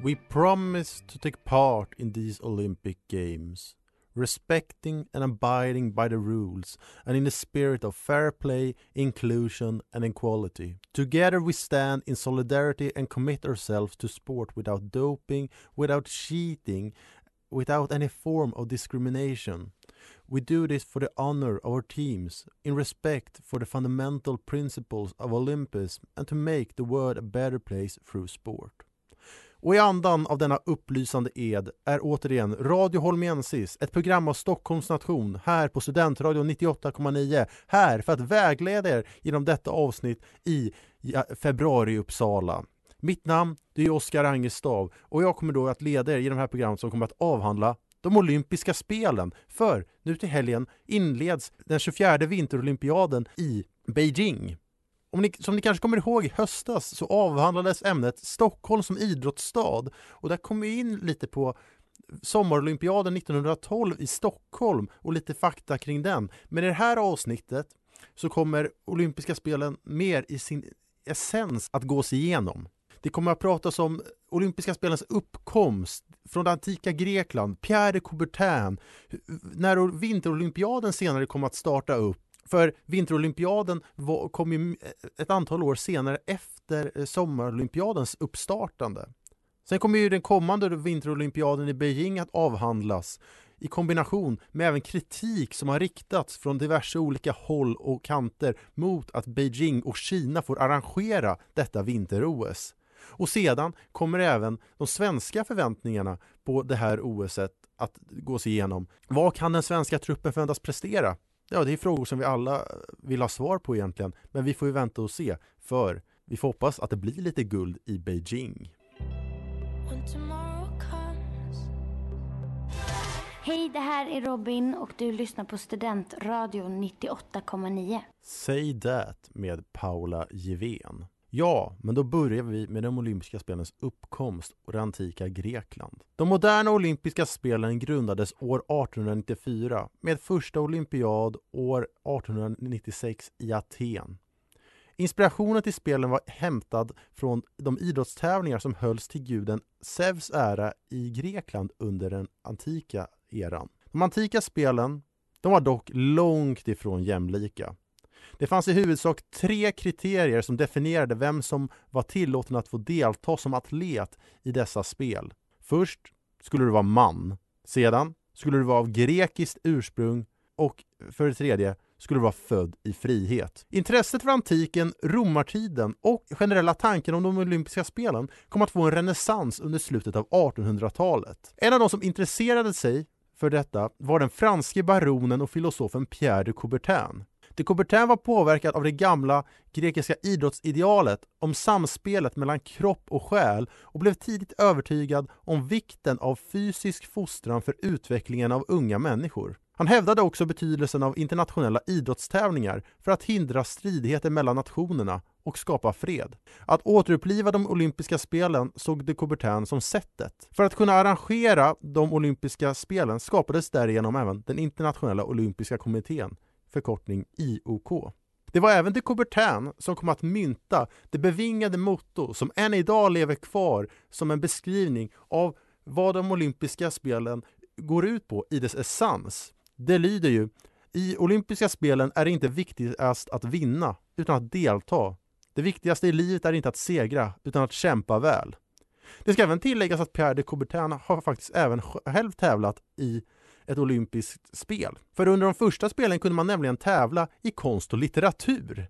We promise to take part in these Olympic Games, respecting and abiding by the rules and in the spirit of fair play, inclusion and equality. Together we stand in solidarity and commit ourselves to sport without doping, without cheating, without any form of discrimination. We do this for the honor of our teams, in respect for the fundamental principles of Olympus and to make the world a better place through sport. Och i andan av denna upplysande ed är återigen Radio Holmensis, ett program av Stockholms nation, här på Studentradion 98,9, här för att vägleda er genom detta avsnitt i eh, februari i Uppsala. Mitt namn det är Oskar Angestav och jag kommer då att leda er i de här programmen som kommer att avhandla de olympiska spelen. För nu till helgen inleds den 24 vinterolympiaden i Beijing. Om ni, som ni kanske kommer ihåg i höstas så avhandlades ämnet Stockholm som idrottsstad och där kom vi in lite på sommarolympiaden 1912 i Stockholm och lite fakta kring den. Men i det här avsnittet så kommer olympiska spelen mer i sin essens att gås igenom. Det kommer att pratas om olympiska spelens uppkomst från det antika Grekland, Pierre de Coubertin, när vinterolympiaden senare kommer att starta upp för vinterolympiaden var, kom ju eh, ett antal år senare efter eh, sommarolympiadens uppstartande. Sen kommer ju den kommande vinterolympiaden i Beijing att avhandlas i kombination med även kritik som har riktats från diverse olika håll och kanter mot att Beijing och Kina får arrangera detta vinter-OS. Och sedan kommer även de svenska förväntningarna på det här OSet att gås igenom. Vad kan den svenska truppen förväntas prestera? Ja, det är frågor som vi alla vill ha svar på egentligen, men vi får ju vänta och se, för vi får hoppas att det blir lite guld i Beijing. Hej, det här är Robin och du lyssnar på Studentradion 98,9. Say that med Paula Givén. Ja, men då börjar vi med de olympiska spelens uppkomst och det antika Grekland. De moderna olympiska spelen grundades år 1894 med första olympiad år 1896 i Aten. Inspirationen till spelen var hämtad från de idrottstävlingar som hölls till guden Zeus ära i Grekland under den antika eran. De antika spelen de var dock långt ifrån jämlika. Det fanns i huvudsak tre kriterier som definierade vem som var tillåten att få delta som atlet i dessa spel. Först skulle du vara man. Sedan skulle du vara av grekiskt ursprung och för det tredje skulle du vara född i frihet. Intresset för antiken, romartiden och generella tanken om de olympiska spelen kom att få en renässans under slutet av 1800-talet. En av de som intresserade sig för detta var den franske baronen och filosofen Pierre de Coubertin. Det Coubertin var påverkad av det gamla grekiska idrottsidealet om samspelet mellan kropp och själ och blev tidigt övertygad om vikten av fysisk fostran för utvecklingen av unga människor. Han hävdade också betydelsen av internationella idrottstävlingar för att hindra stridigheter mellan nationerna och skapa fred. Att återuppliva de olympiska spelen såg de Coubertin som sättet. För att kunna arrangera de olympiska spelen skapades därigenom även den internationella olympiska kommittén förkortning IOK. Det var även de Coubertin som kom att mynta det bevingade motto som än idag lever kvar som en beskrivning av vad de olympiska spelen går ut på i dess essens. Det lyder ju i olympiska spelen är det inte viktigast att vinna, utan att delta. Det viktigaste i livet är inte att segra, utan att kämpa väl. Det ska även tilläggas att Pierre de Coubertin har faktiskt även själv tävlat i ett olympiskt spel. För under de första spelen kunde man nämligen tävla i konst och litteratur.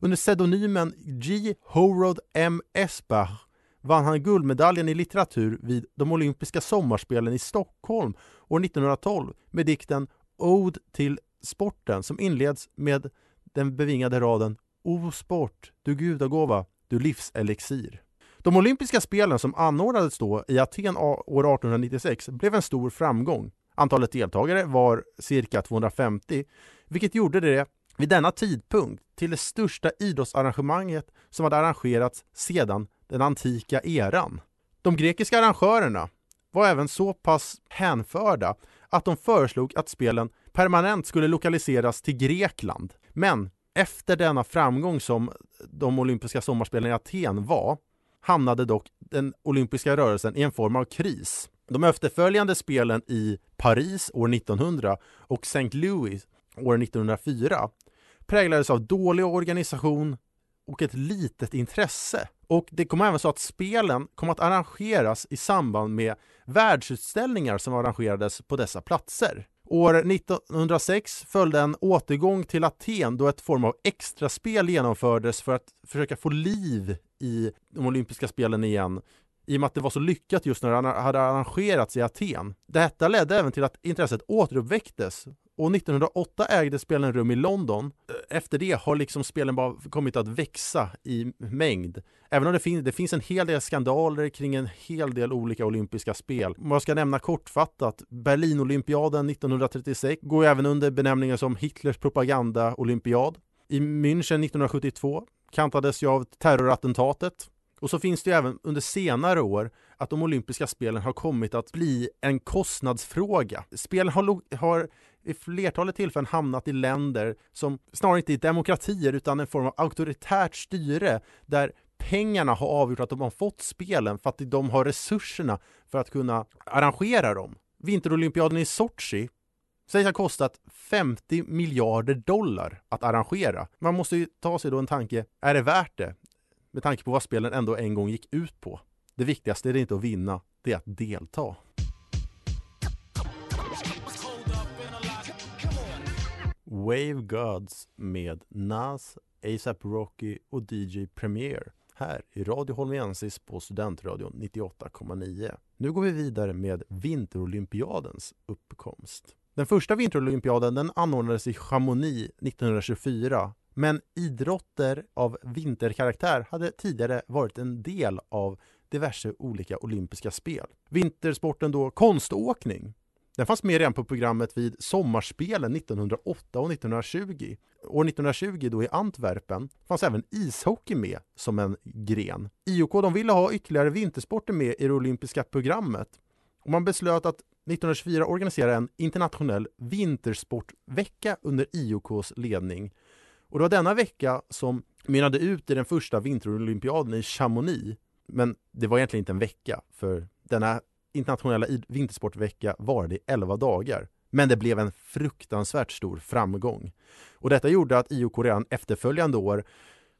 Under pseudonymen G. Horod M. Esbach vann han guldmedaljen i litteratur vid de olympiska sommarspelen i Stockholm år 1912 med dikten Ode till sporten som inleds med den bevingade raden O sport, du gudagåva, du livselixir. De olympiska spelen som anordnades då i Aten år 1896 blev en stor framgång. Antalet deltagare var cirka 250, vilket gjorde det vid denna tidpunkt till det största idrottsarrangemanget som hade arrangerats sedan den antika eran. De grekiska arrangörerna var även så pass hänförda att de föreslog att spelen permanent skulle lokaliseras till Grekland. Men efter denna framgång som de olympiska sommarspelen i Aten var hamnade dock den olympiska rörelsen i en form av kris. De efterföljande spelen i Paris år 1900 och St. Louis år 1904 präglades av dålig organisation och ett litet intresse. Och det kom även så att spelen kom att arrangeras i samband med världsutställningar som arrangerades på dessa platser. År 1906 följde en återgång till Aten då ett form av extraspel genomfördes för att försöka få liv i de olympiska spelen igen i och med att det var så lyckat just när det hade arrangerats i Aten. Detta ledde även till att intresset återuppväcktes och 1908 ägde spelen rum i London. Efter det har liksom spelen bara kommit att växa i mängd. Även om det, fin det finns en hel del skandaler kring en hel del olika olympiska spel. Om jag ska nämna kortfattat, Berlinolympiaden 1936 går även under benämningen som Hitlers propaganda-olympiad. I München 1972 kantades ju av terrorattentatet och så finns det ju även under senare år att de olympiska spelen har kommit att bli en kostnadsfråga. Spelen har, har i flertalet tillfällen hamnat i länder som snarare inte är demokratier utan en form av auktoritärt styre där pengarna har avgjort att de har fått spelen för att de har resurserna för att kunna arrangera dem. Vinterolympiaden i Sochi sägs ha kostat 50 miljarder dollar att arrangera. Man måste ju ta sig då en tanke, är det värt det? Med tanke på vad spelen ändå en gång gick ut på. Det viktigaste är inte att vinna, det är att delta. Wave Gods med Nas, ASAP Rocky och DJ Premier här i Radio Holmiensis på Studentradion 98,9. Nu går vi vidare med Vinterolympiadens uppkomst. Den första vinterolympiaden den anordnades i Chamonix 1924 men idrotter av vinterkaraktär hade tidigare varit en del av diverse olika olympiska spel. Vintersporten då konståkning den fanns med redan på programmet vid sommarspelen 1908 och 1920. År 1920 då i Antwerpen fanns även ishockey med som en gren. IOK de ville ha ytterligare vintersporter med i det olympiska programmet och man beslöt att 1924 organisera en internationell vintersportvecka under IOKs ledning. Och det var denna vecka som mynnade ut i den första vinterolympiaden i Chamonix. Men det var egentligen inte en vecka, för denna internationella vintersportvecka varade i 11 dagar. Men det blev en fruktansvärt stor framgång. Och detta gjorde att IOK redan efterföljande år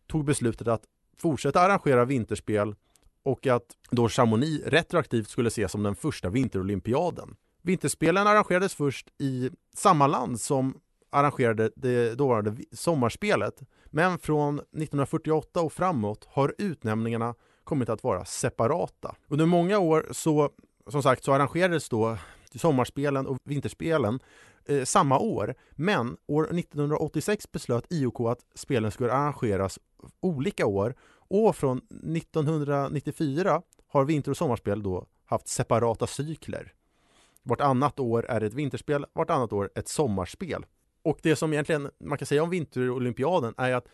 tog beslutet att fortsätta arrangera vinterspel och att då Chamonix retroaktivt skulle ses som den första vinterolympiaden. Vinterspelen arrangerades först i samma land som arrangerade det dåvarande sommarspelet. Men från 1948 och framåt har utnämningarna kommit att vara separata. Under många år så som sagt så arrangerades då sommarspelen och vinterspelen eh, samma år. Men år 1986 beslöt IOK att spelen skulle arrangeras olika år och från 1994 har vinter och sommarspel då haft separata cykler. Vartannat år är det ett vinterspel, vartannat år ett sommarspel. Och det som egentligen man kan säga om vinterolympiaden är att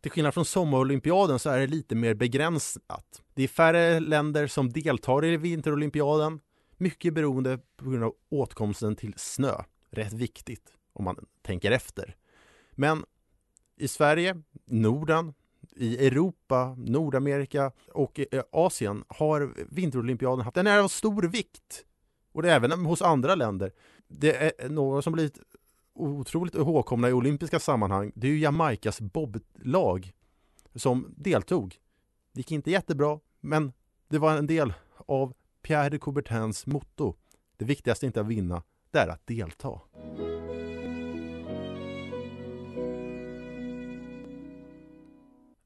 till skillnad från sommarolympiaden så är det lite mer begränsat. Det är färre länder som deltar i vinterolympiaden, mycket beroende på grund av åtkomsten till snö. Rätt viktigt om man tänker efter. Men i Sverige, Norden, i Europa, Nordamerika och eh, Asien har vinterolympiaden haft, den är av stor vikt. Och det är även hos andra länder. Det är några som blivit otroligt ihågkomna i olympiska sammanhang, det är ju Jamaikas boblag som deltog. Det gick inte jättebra, men det var en del av Pierre de Coubertins motto. Det viktigaste är inte att vinna, det är att delta.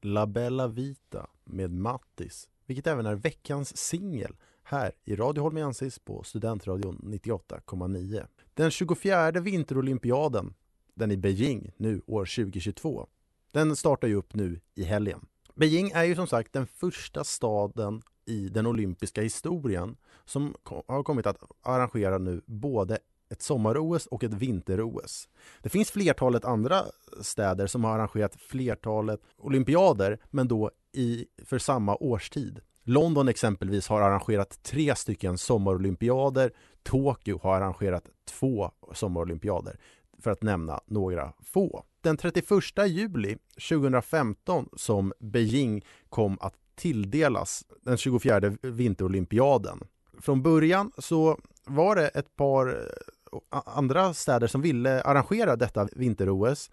La Bella Vita med Mattis, vilket även är veckans singel här i Radio Holmiensis på Studentradion 98,9. Den 24 vinterolympiaden, den i Beijing nu år 2022, den startar ju upp nu i helgen. Beijing är ju som sagt den första staden i den olympiska historien som har kommit att arrangera nu både ett sommar-OS och ett vinter-OS. Det finns flertalet andra städer som har arrangerat flertalet olympiader, men då i, för samma årstid. London exempelvis har arrangerat tre stycken sommarolympiader. Tokyo har arrangerat två sommarolympiader, för att nämna några få. Den 31 juli 2015 som Beijing kom att tilldelas den 24 vinterolympiaden. Från början så var det ett par eh, andra städer som ville arrangera detta vinter-OS.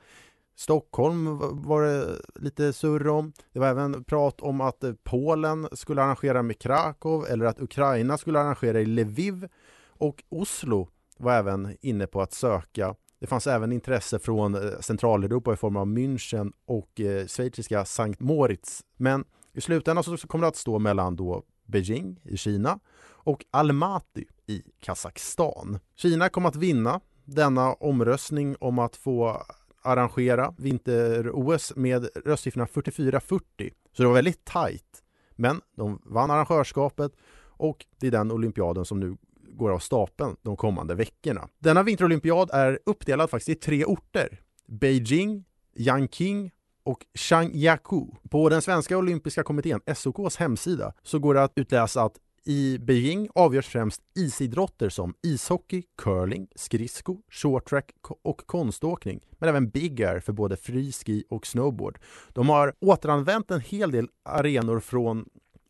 Stockholm var det lite surr om. Det var även prat om att eh, Polen skulle arrangera med Krakow eller att Ukraina skulle arrangera i Lviv. Och Oslo var även inne på att söka. Det fanns även intresse från eh, Centraleuropa i form av München och eh, schweiziska Sankt Moritz. Men i slutändan så kommer det att stå mellan då Beijing i Kina och Almaty i Kazakstan. Kina kom att vinna denna omröstning om att få arrangera vinter-OS med röstsiffrorna 44-40. Så det var väldigt tajt. Men de vann arrangörskapet och det är den olympiaden som nu går av stapeln de kommande veckorna. Denna vinterolympiad är uppdelad faktiskt i tre orter. Beijing, Yanqing och Shangyaku. På den svenska olympiska kommittén, SOKs hemsida, så går det att utläsa att i Beijing avgörs främst isidrotter som ishockey, curling, skridsko, shorttrack och konståkning, men även big air för både friski och snowboard. De har återanvänt en hel del arenor från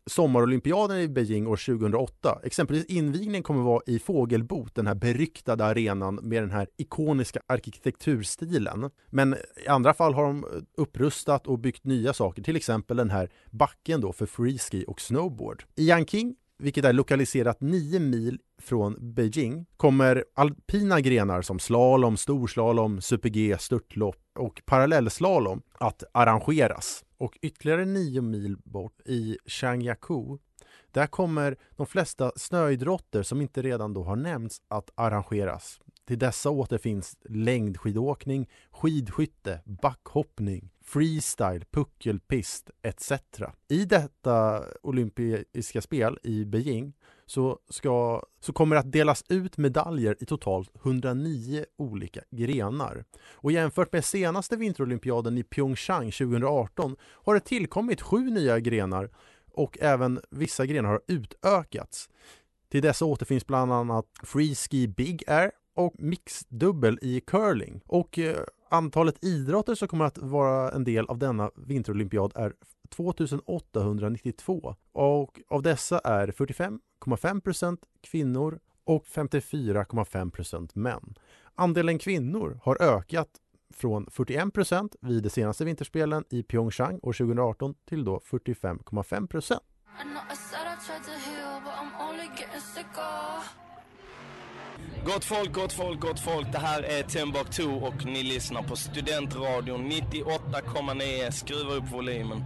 sommarolympiaden i Beijing år 2008. Exempelvis invigningen kommer vara i Fågelbot, den här beryktade arenan med den här ikoniska arkitekturstilen. Men i andra fall har de eh, upprustat och byggt nya saker, till exempel den här backen då för freeski och snowboard. I Yanqing vilket är lokaliserat 9 mil från Beijing, kommer alpina grenar som slalom, storslalom, super-G, störtlopp och parallellslalom att arrangeras. Och ytterligare 9 mil bort i Shangyaku där kommer de flesta snöidrotter som inte redan då har nämnts att arrangeras. Till dessa återfinns längdskidåkning, skidskytte, backhoppning, freestyle, puckelpist etc. I detta olympiska spel i Beijing så, ska, så kommer det att delas ut medaljer i totalt 109 olika grenar. Och jämfört med senaste vinterolympiaden i Pyeongchang 2018 har det tillkommit sju nya grenar och även vissa grenar har utökats. Till dessa återfinns bland annat freeski big air och mixdubbel i curling. Och eh, antalet idrotter som kommer att vara en del av denna vinterolympiad är 2892 och av dessa är 45,5% kvinnor och 54,5% män. Andelen kvinnor har ökat från 41% vid de senaste vinterspelen i Pyeongchang år 2018 till då 45,5 Gott folk, gott folk, gott folk. Det här är Timbuktu och ni lyssnar på Studentradion 98,9. Skruva upp volymen.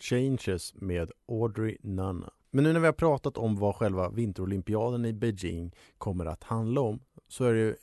Changes med Audrey Nanna. Men nu när vi har pratat om vad själva vinterolympiaden i Beijing kommer att handla om så är det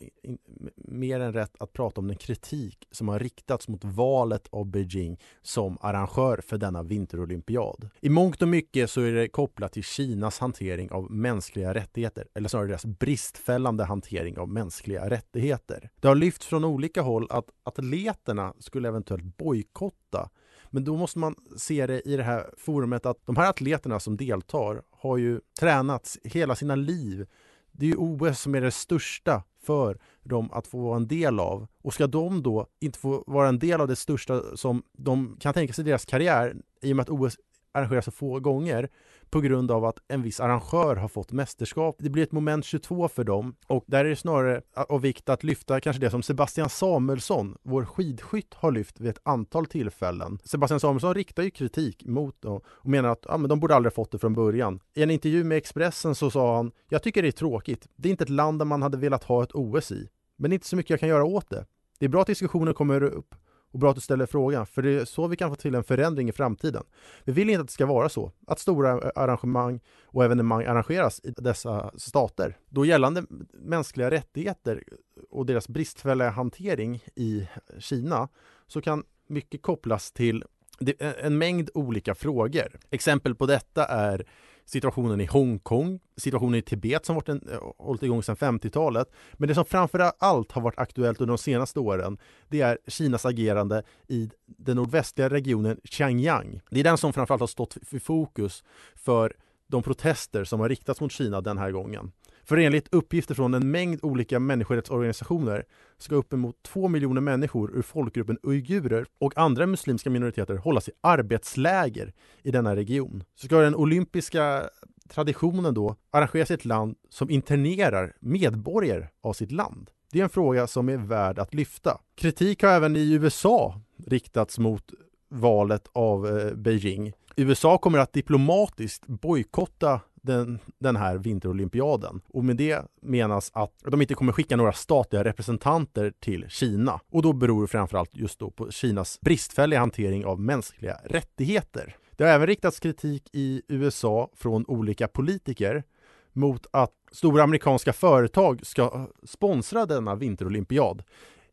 mer än rätt att prata om den kritik som har riktats mot valet av Beijing som arrangör för denna vinterolympiad. I mångt och mycket så är det kopplat till Kinas hantering av mänskliga rättigheter, eller snarare deras bristfällande hantering av mänskliga rättigheter. Det har lyfts från olika håll att atleterna skulle eventuellt bojkotta men då måste man se det i det här forumet att de här atleterna som deltar har ju tränats hela sina liv det är ju OS som är det största för dem att få vara en del av. Och ska de då inte få vara en del av det största som de kan tänka sig i deras karriär, i och med att OS arrangeras så få gånger, på grund av att en viss arrangör har fått mästerskap. Det blir ett moment 22 för dem och där är det snarare av vikt att lyfta kanske det som Sebastian Samuelsson, vår skidskytt, har lyft vid ett antal tillfällen. Sebastian Samuelsson riktar ju kritik mot dem och menar att ja, men de borde aldrig ha fått det från början. I en intervju med Expressen så sa han “Jag tycker det är tråkigt. Det är inte ett land där man hade velat ha ett OS i. Men det är inte så mycket jag kan göra åt det. Det är bra att diskussionen kommer upp och bra att du ställer frågan, för det är så vi kan få till en förändring i framtiden. Vi vill inte att det ska vara så, att stora arrangemang och evenemang arrangeras i dessa stater. Då gällande mänskliga rättigheter och deras bristfälliga hantering i Kina så kan mycket kopplas till en mängd olika frågor. Exempel på detta är situationen i Hongkong, situationen i Tibet som varit en, eh, hållit igång sedan 50-talet. Men det som framför allt har varit aktuellt under de senaste åren, det är Kinas agerande i den nordvästliga regionen Xinjiang. Det är den som framförallt har stått i fokus för de protester som har riktats mot Kina den här gången. För enligt uppgifter från en mängd olika människorättsorganisationer ska uppemot två miljoner människor ur folkgruppen uigurer och andra muslimska minoriteter hållas i arbetsläger i denna region. Så ska den olympiska traditionen då arrangeras i ett land som internerar medborgare av sitt land? Det är en fråga som är värd att lyfta. Kritik har även i USA riktats mot valet av eh, Beijing. USA kommer att diplomatiskt bojkotta den, den här vinterolympiaden. Och med det menas att de inte kommer skicka några statliga representanter till Kina. Och då beror det framförallt just då på Kinas bristfälliga hantering av mänskliga rättigheter. Det har även riktats kritik i USA från olika politiker mot att stora amerikanska företag ska sponsra denna vinterolympiad.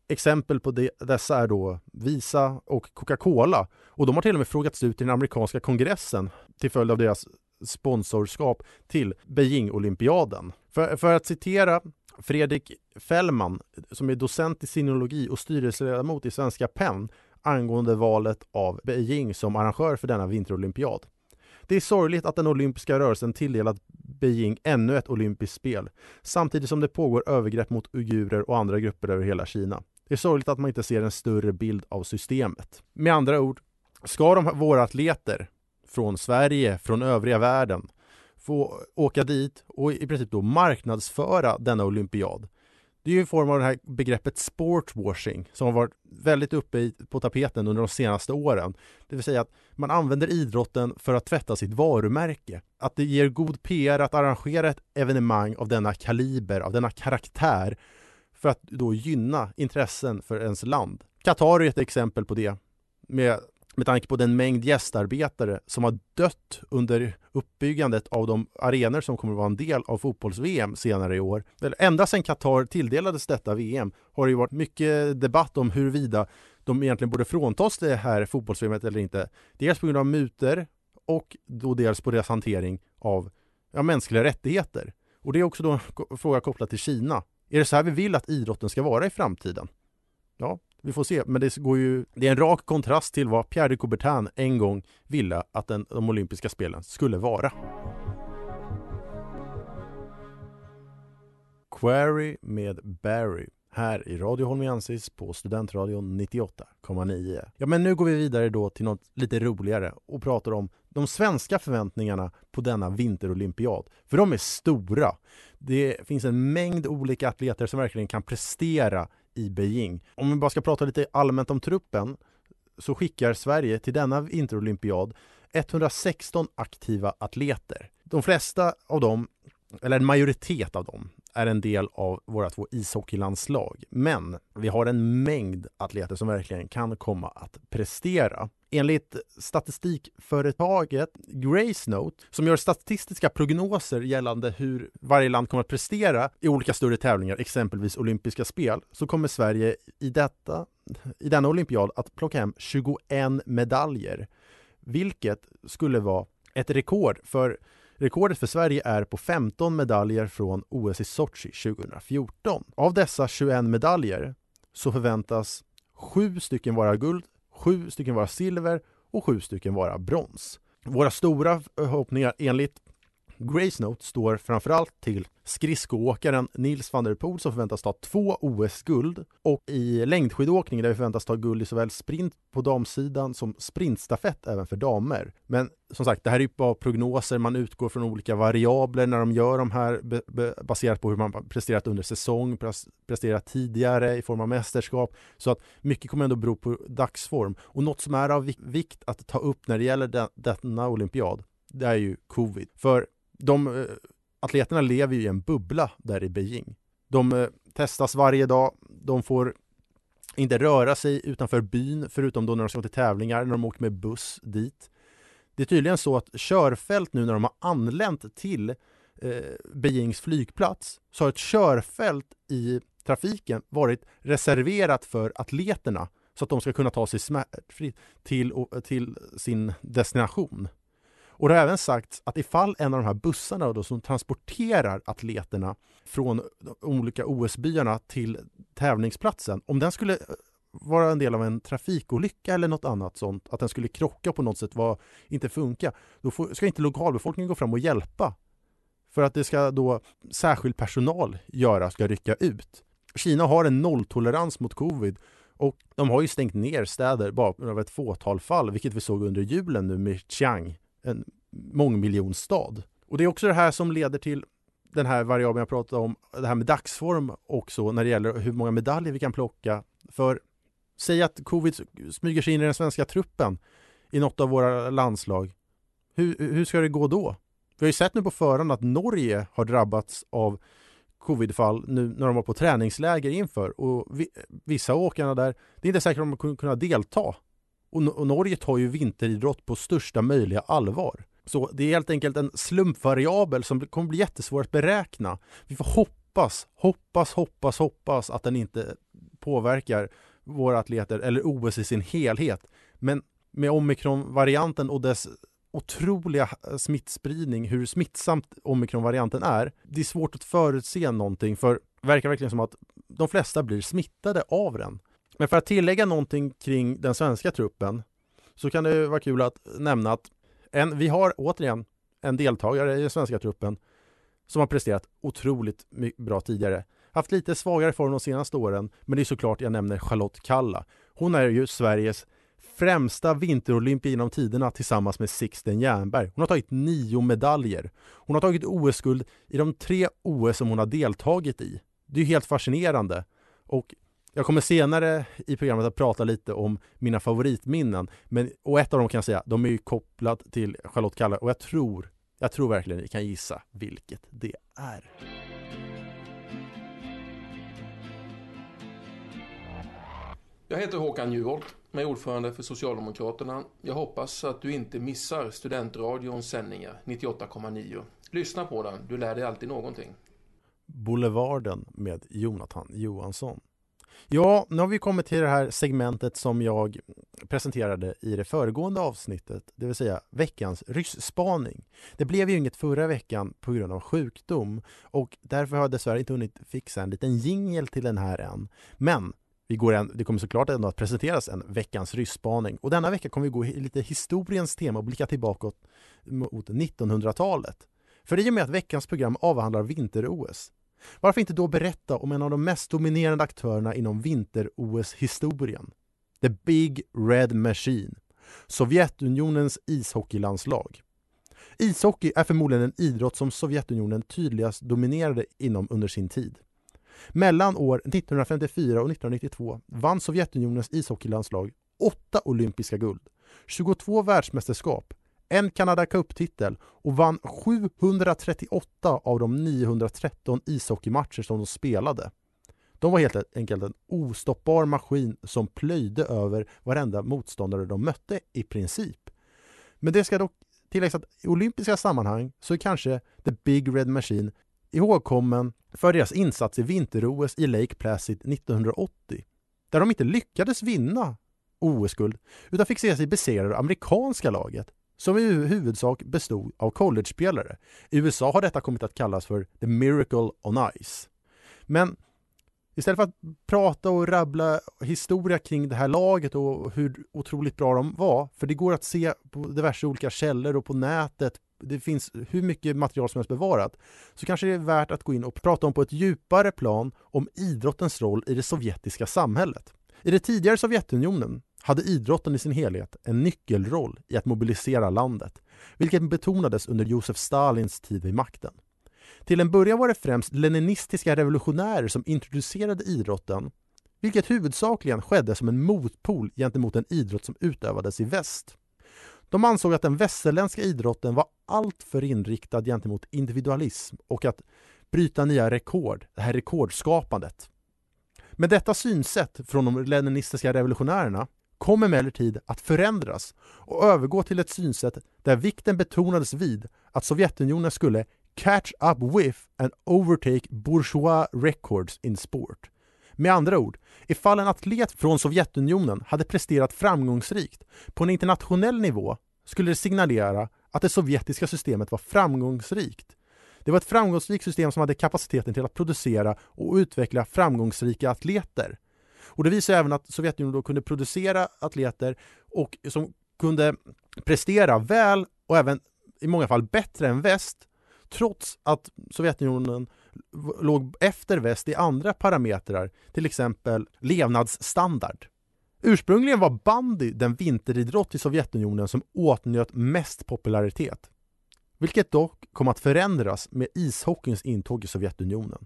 Exempel på det, dessa är då Visa och Coca-Cola och de har till och med frågats ut i den amerikanska kongressen till följd av deras sponsorskap till Beijing-olympiaden. För, för att citera Fredrik Fällman, som är docent i sinologi och styrelseledamot i Svenska PEN angående valet av Beijing som arrangör för denna vinterolympiad. Det är sorgligt att den olympiska rörelsen tilldelat Beijing ännu ett olympiskt spel, samtidigt som det pågår övergrepp mot uigurer och andra grupper över hela Kina. Det är sorgligt att man inte ser en större bild av systemet. Med andra ord, ska de, våra atleter från Sverige, från övriga världen få åka dit och i princip då marknadsföra denna olympiad. Det är ju en form av det här begreppet sportwashing som har varit väldigt uppe på tapeten under de senaste åren. Det vill säga att man använder idrotten för att tvätta sitt varumärke. Att det ger god PR att arrangera ett evenemang av denna kaliber, av denna karaktär för att då gynna intressen för ens land. Qatar är ett exempel på det med med tanke på den mängd gästarbetare som har dött under uppbyggandet av de arenor som kommer att vara en del av fotbolls-VM senare i år. Ända sedan Qatar tilldelades detta VM har det ju varit mycket debatt om huruvida de egentligen borde fråntas det här fotbolls eller inte. Dels på grund av muter och då dels på deras hantering av ja, mänskliga rättigheter. Och det är också då en fråga kopplat till Kina. Är det så här vi vill att idrotten ska vara i framtiden? Ja, vi får se, men det går ju Det är en rak kontrast till vad Pierre de Coubertin en gång ville att den, de olympiska spelen skulle vara. Query med Barry här i Radio Holmiansis på Studentradion 98,9. Ja, men nu går vi vidare då till något lite roligare och pratar om de svenska förväntningarna på denna vinterolympiad. För de är stora. Det finns en mängd olika atleter som verkligen kan prestera i Beijing. Om vi bara ska prata lite allmänt om truppen så skickar Sverige till denna vinterolympiad 116 aktiva atleter. De flesta av dem, eller en majoritet av dem, är en del av våra två ishockeylandslag. Men vi har en mängd atleter som verkligen kan komma att prestera. Enligt statistikföretaget Gracenote, som gör statistiska prognoser gällande hur varje land kommer att prestera i olika större tävlingar, exempelvis olympiska spel, så kommer Sverige i, detta, i denna olympiad att plocka hem 21 medaljer, vilket skulle vara ett rekord för Rekordet för Sverige är på 15 medaljer från OS i Sochi 2014. Av dessa 21 medaljer så förväntas sju stycken vara guld, sju stycken vara silver och sju stycken vara brons. Våra stora förhoppningar enligt Grace Note står framförallt till skridskoåkaren Nils van der Poel som förväntas ta två OS-guld och i längdskidåkning där vi förväntas ta guld i såväl sprint på damsidan som sprintstafett även för damer. Men som sagt, det här är ju bara prognoser, man utgår från olika variabler när de gör de här baserat på hur man presterat under säsong, presterat tidigare i form av mästerskap. Så att mycket kommer ändå bero på dagsform. Och något som är av vikt att ta upp när det gäller denna olympiad, det är ju covid. För de eh, atleterna lever ju i en bubbla där i Beijing. De eh, testas varje dag, de får inte röra sig utanför byn förutom då när de ska till tävlingar, när de åker med buss dit. Det är tydligen så att körfält nu när de har anlänt till eh, Beijings flygplats så har ett körfält i trafiken varit reserverat för atleterna så att de ska kunna ta sig smärtfritt till, till sin destination. Och det har även sagts att ifall en av de här bussarna då, som transporterar atleterna från de olika OS-byarna till tävlingsplatsen, om den skulle eh, vara en del av en trafikolycka eller något annat sånt, att den skulle krocka på något sätt, var, inte funka, då får, ska inte lokalbefolkningen gå fram och hjälpa. För att det ska då särskild personal göra, ska rycka ut. Kina har en nolltolerans mot covid och de har ju stängt ner städer bara av ett fåtal fall, vilket vi såg under julen nu med Chiang, en mångmiljonstad. Och det är också det här som leder till den här variabeln jag pratade om, det här med dagsform också när det gäller hur många medaljer vi kan plocka. För säg att covid smyger sig in i den svenska truppen i något av våra landslag. Hur, hur ska det gå då? Vi har ju sett nu på förhand att Norge har drabbats av covidfall nu när de var på träningsläger inför och vi, vissa av åkarna där, det är inte säkert att de kommer kunna delta. Och, och Norge tar ju vinteridrott på största möjliga allvar. Så det är helt enkelt en slumpvariabel som kommer bli jättesvår att beräkna. Vi får hoppas, hoppas, hoppas, hoppas att den inte påverkar våra atleter eller OS i sin helhet. Men med omikronvarianten och dess otroliga smittspridning, hur smittsamt omikronvarianten är. Det är svårt att förutse någonting för det verkar verkligen som att de flesta blir smittade av den. Men för att tillägga någonting kring den svenska truppen så kan det vara kul att nämna att en, vi har återigen en deltagare i den svenska truppen som har presterat otroligt bra tidigare. Haft lite svagare form de senaste åren, men det är såklart jag nämner Charlotte Kalla. Hon är ju Sveriges främsta vinterolympier genom tiderna tillsammans med Sixten Jernberg. Hon har tagit nio medaljer. Hon har tagit OS-guld i de tre OS som hon har deltagit i. Det är helt fascinerande. Och jag kommer senare i programmet att prata lite om mina favoritminnen. Men, och ett av dem kan jag säga, de är ju kopplat till Charlotte Kalla och jag tror, jag tror verkligen ni kan gissa vilket det är. Jag heter Håkan Juholt, jag är ordförande för Socialdemokraterna. Jag hoppas att du inte missar Studentradions sändningar 98,9. Lyssna på den, du lär dig alltid någonting. Boulevarden med Jonathan Johansson. Ja, nu har vi kommit till det här segmentet som jag presenterade i det föregående avsnittet, det vill säga veckans rysspaning. Det blev ju inget förra veckan på grund av sjukdom och därför har jag dessvärre inte hunnit fixa en liten jingel till den här än. Men vi går en, det kommer såklart ändå att presenteras en veckans rysspaning och denna vecka kommer vi gå i lite historiens tema och blicka tillbaka mot 1900-talet. För i och med att veckans program avhandlar vinter-OS varför inte då berätta om en av de mest dominerande aktörerna inom vinter-OS-historien? The Big Red Machine, Sovjetunionens ishockeylandslag. Ishockey är förmodligen en idrott som Sovjetunionen tydligast dominerade inom under sin tid. Mellan år 1954 och 1992 vann Sovjetunionens ishockeylandslag åtta olympiska guld, 22 världsmästerskap, en Canada Cup-titel och vann 738 av de 913 ishockeymatcher som de spelade. De var helt enkelt en ostoppbar maskin som plöjde över varenda motståndare de mötte i princip. Men det ska dock tilläggas att i olympiska sammanhang så är kanske The Big Red Machine ihågkommen för deras insats i vinter-OS i Lake Placid 1980, där de inte lyckades vinna OS-guld utan fick se sig besegrade av amerikanska laget som i huvudsak bestod av college-spelare. I USA har detta kommit att kallas för The Miracle on Ice. Men istället för att prata och rabbla historia kring det här laget och hur otroligt bra de var, för det går att se på diverse olika källor och på nätet, det finns hur mycket material som helst bevarat, så kanske det är värt att gå in och prata om på ett djupare plan om idrottens roll i det sovjetiska samhället. I det tidigare Sovjetunionen hade idrotten i sin helhet en nyckelroll i att mobilisera landet, vilket betonades under Josef Stalins tid vid makten. Till en början var det främst leninistiska revolutionärer som introducerade idrotten, vilket huvudsakligen skedde som en motpol gentemot den idrott som utövades i väst. De ansåg att den västerländska idrotten var alltför inriktad gentemot individualism och att bryta nya rekord, det här rekordskapandet. Med detta synsätt från de leninistiska revolutionärerna kom emellertid att förändras och övergå till ett synsätt där vikten betonades vid att Sovjetunionen skulle catch up with and overtake bourgeois records in sport. Med andra ord, ifall en atlet från Sovjetunionen hade presterat framgångsrikt på en internationell nivå skulle det signalera att det sovjetiska systemet var framgångsrikt. Det var ett framgångsrikt system som hade kapaciteten till att producera och utveckla framgångsrika atleter. Och det visar även att Sovjetunionen då kunde producera atleter och som kunde prestera väl och även i många fall bättre än väst trots att Sovjetunionen låg efter väst i andra parametrar, till exempel levnadsstandard. Ursprungligen var bandy den vinteridrott i Sovjetunionen som åtnjöt mest popularitet, vilket dock kom att förändras med ishockeyns intåg i Sovjetunionen.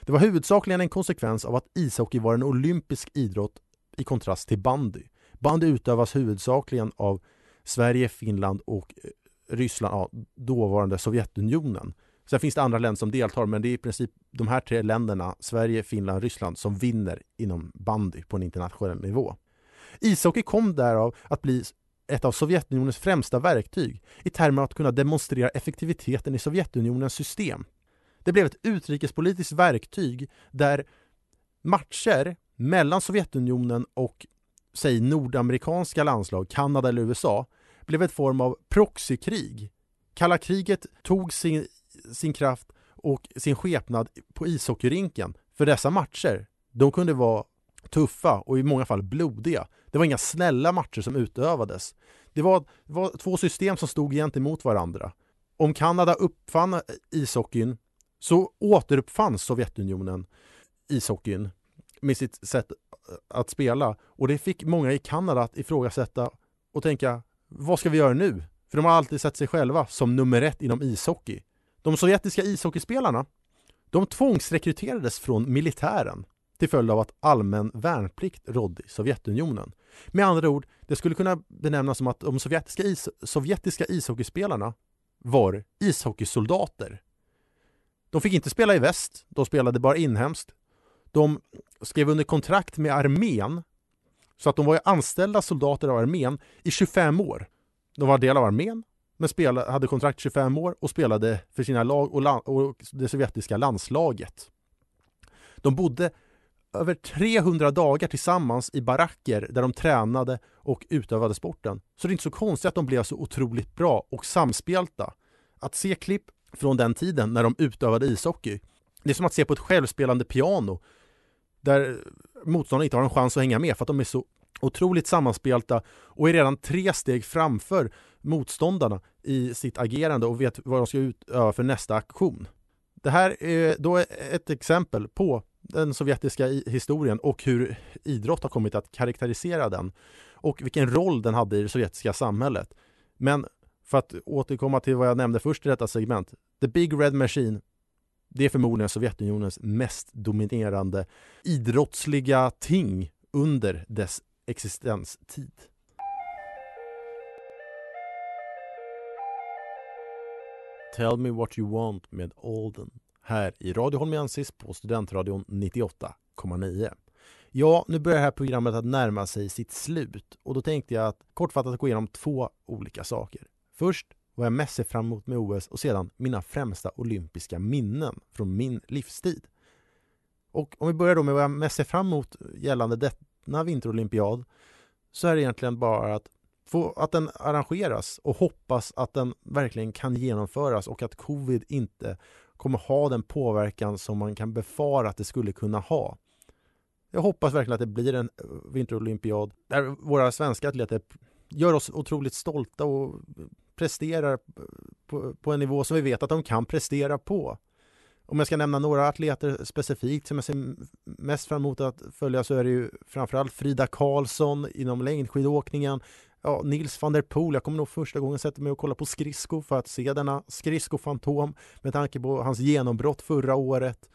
Det var huvudsakligen en konsekvens av att ishockey var en olympisk idrott i kontrast till bandy. Bandy utövas huvudsakligen av Sverige, Finland och eh, Ryssland, ja, dåvarande Sovjetunionen. Sen finns det andra länder som deltar, men det är i princip de här tre länderna, Sverige, Finland, Ryssland, som vinner inom bandy på en internationell nivå. Ishockey kom därav att bli ett av Sovjetunionens främsta verktyg i termer av att kunna demonstrera effektiviteten i Sovjetunionens system. Det blev ett utrikespolitiskt verktyg där matcher mellan Sovjetunionen och säg nordamerikanska landslag, Kanada eller USA, blev ett form av proxykrig. Kalla kriget tog sin, sin kraft och sin skepnad på ishockeyrinken. För dessa matcher, de kunde vara tuffa och i många fall blodiga. Det var inga snälla matcher som utövades. Det var, det var två system som stod gentemot varandra. Om Kanada uppfann ishockeyn så återuppfanns Sovjetunionen ishockeyn med sitt sätt eh, att spela och det fick många i Kanada att ifrågasätta och tänka vad ska vi göra nu? För de har alltid sett sig själva som nummer ett inom ishockey. De sovjetiska ishockeyspelarna de tvångsrekryterades från militären till följd av att allmän värnplikt rådde i Sovjetunionen. Med andra ord, det skulle kunna benämnas som att de sovjetiska, is sovjetiska ishockeyspelarna var ishockeysoldater. De fick inte spela i väst, de spelade bara inhemskt. De skrev under kontrakt med armén så att de var anställda soldater av armén i 25 år. De var del av armén, men spelade, hade kontrakt 25 år och spelade för sina lag och, land, och det sovjetiska landslaget. De bodde över 300 dagar tillsammans i baracker där de tränade och utövade sporten. Så det är inte så konstigt att de blev så otroligt bra och samspelta. Att se klipp från den tiden när de utövade ishockey, det är som att se på ett självspelande piano där motståndarna inte har en chans att hänga med för att de är så otroligt sammanspelta och är redan tre steg framför motståndarna i sitt agerande och vet vad de ska utöva för nästa aktion. Det här är då ett exempel på den sovjetiska historien och hur idrott har kommit att karaktärisera den och vilken roll den hade i det sovjetiska samhället. Men för att återkomma till vad jag nämnde först i detta segment. The Big Red Machine det är förmodligen Sovjetunionens mest dominerande idrottsliga ting under dess existenstid. Tell me what you want med Alden här i Radio Holmiensis på Studentradion 98,9. Ja, nu börjar det här programmet att närma sig sitt slut och då tänkte jag att kortfattat gå igenom två olika saker. Först vad jag mest ser fram emot med OS och sedan mina främsta olympiska minnen från min livstid. Och om vi börjar då med vad jag mest ser fram emot gällande denna vinterolympiad så är det egentligen bara att få att den arrangeras och hoppas att den verkligen kan genomföras och att covid inte kommer ha den påverkan som man kan befara att det skulle kunna ha. Jag hoppas verkligen att det blir en eh, vinterolympiad där våra svenska atleter gör oss otroligt stolta och presterar på, på, en nivå som vi vet att de kan prestera på. Om jag ska nämna några atleter specifikt som jag ser mest fram emot att följa så är det ju framförallt Frida Karlsson inom längdskidåkningen. Ja, Nils van der Poel, jag kommer nog första gången sätta mig och kolla på skridsko för att se denna skridskofantom med tanke på hans genombrott förra året.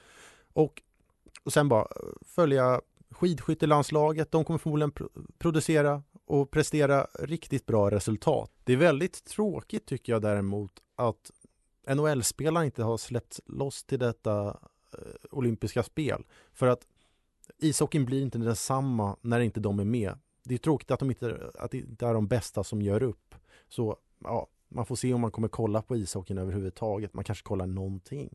Och, och sen bara följa skidskyttelandslaget. De kommer förmodligen producera och prestera riktigt bra resultat. Det är väldigt tråkigt tycker jag däremot att NHL-spelare inte har släppts loss till detta eh, olympiska spel. För att ishockeyn blir inte densamma när inte de är med. Det är tråkigt att, de inte, att det inte är de bästa som gör upp. Så ja, man får se om man kommer kolla på ishockeyn överhuvudtaget. Man kanske kollar någonting.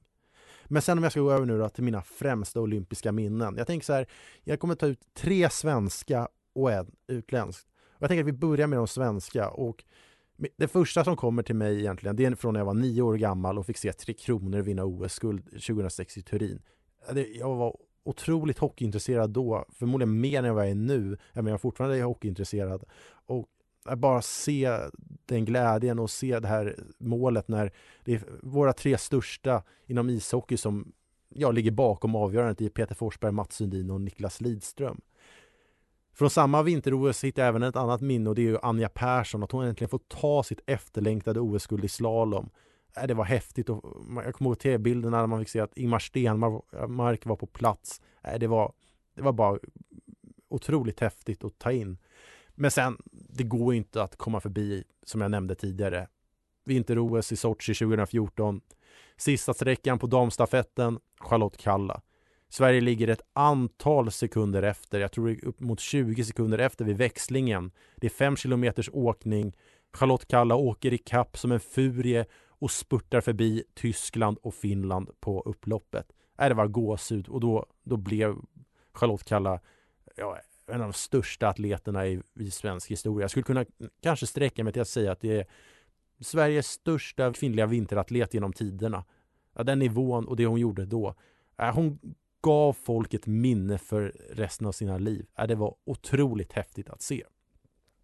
Men sen om jag ska gå över nu då till mina främsta olympiska minnen. Jag tänker så här, jag kommer ta ut tre svenska och en utländsk. Jag tänker att vi börjar med de svenska och det första som kommer till mig egentligen, det är från när jag var nio år gammal och fick se Tre Kronor vinna OS-guld 2006 i Turin. Jag var otroligt hockeyintresserad då, förmodligen mer än jag är nu, även om jag fortfarande är hockeyintresserad. Och att bara se den glädjen och se det här målet när det är våra tre största inom ishockey som ja, ligger bakom avgörandet i Peter Forsberg, Mats Sundin och Niklas Lidström. Från samma vinter-OS hittar jag även ett annat minne och det är ju Anja Persson, att hon äntligen får ta sitt efterlängtade OS-guld i slalom. Äh, det var häftigt och jag kommer ihåg tv-bilderna när man fick se att Ingmar Stenmark äh, var på plats. Äh, det var, det var bara otroligt häftigt att ta in. Men sen, det går inte att komma förbi, som jag nämnde tidigare, vinter-OS i Sochi 2014. Sista sträckan på damstafetten, Charlotte Kalla. Sverige ligger ett antal sekunder efter, jag tror det upp mot 20 sekunder efter vid växlingen. Det är fem kilometers åkning. Charlotte Kalla åker i kapp som en furie och spurtar förbi Tyskland och Finland på upploppet. Äh, det var gåshud och då, då blev Charlotte Kalla ja, en av de största atleterna i, i svensk historia. Jag skulle kunna kanske sträcka mig till att säga att det är Sveriges största kvinnliga vinteratlet genom tiderna. Ja, den nivån och det hon gjorde då. Äh, hon gav folk ett minne för resten av sina liv. Ja, det var otroligt häftigt att se.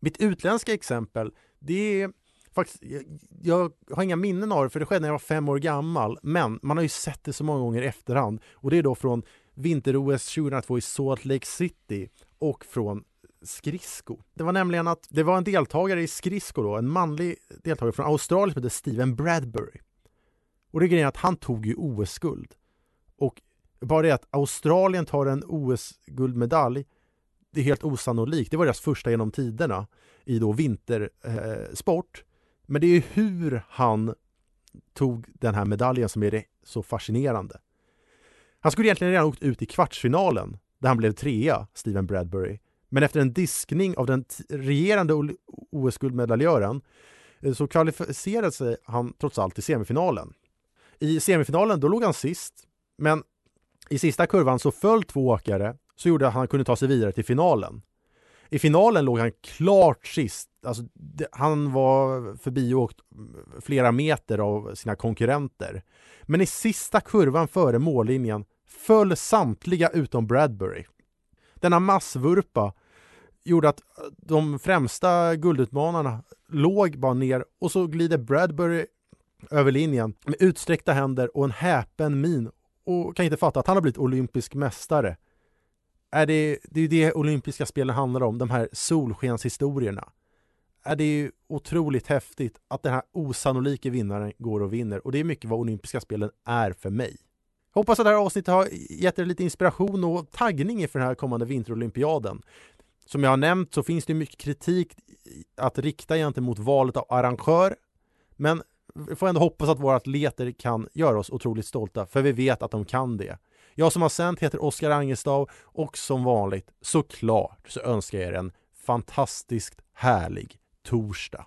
Mitt utländska exempel, det är faktiskt, jag, jag, har inga minnen av det för det skedde när jag var fem år gammal. Men man har ju sett det så många gånger i efterhand och det är då från vinter-OS 2002 i Salt Lake City och från skridsko. Det var nämligen att det var en deltagare i skridsko då, en manlig deltagare från Australien som hette Steven Bradbury. Och det är grejen att han tog ju OS-guld. Och bara det att Australien tar en OS-guldmedalj, det är helt osannolikt. Det var deras första genom tiderna i då vintersport. Eh, men det är hur han tog den här medaljen som är det så fascinerande. Han skulle egentligen redan åkt ut i kvartsfinalen där han blev trea, Steven Bradbury. Men efter en diskning av den regerande OS-guldmedaljören eh, så kvalificerade sig han trots allt till semifinalen. I semifinalen då låg han sist, men i sista kurvan så föll två åkare så gjorde att han kunde ta sig vidare till finalen. I finalen låg han klart sist. Alltså, han var förbi och åkt mm, flera meter av sina konkurrenter. Men i sista kurvan före mållinjen föll samtliga utom Bradbury. Denna massvurpa gjorde att äh, de främsta guldutmanarna låg bara ner och så glider Bradbury över linjen med utsträckta händer och en häpen min och kan inte fatta att han har blivit olympisk mästare. Är det, det är det olympiska spelen handlar om, de här solskenshistorierna. Är det är ju otroligt häftigt att den här osannolika vinnaren går och vinner och det är mycket vad olympiska spelen är för mig. Hoppas att det här avsnittet har gett er lite inspiration och taggning inför den här kommande vinterolympiaden. Som jag har nämnt så finns det mycket kritik att rikta gentemot valet av arrangör. Men vi får ändå hoppas att våra atleter kan göra oss otroligt stolta, för vi vet att de kan det. Jag som har sänt heter Oskar Angestav och som vanligt såklart så önskar jag er en fantastiskt härlig torsdag.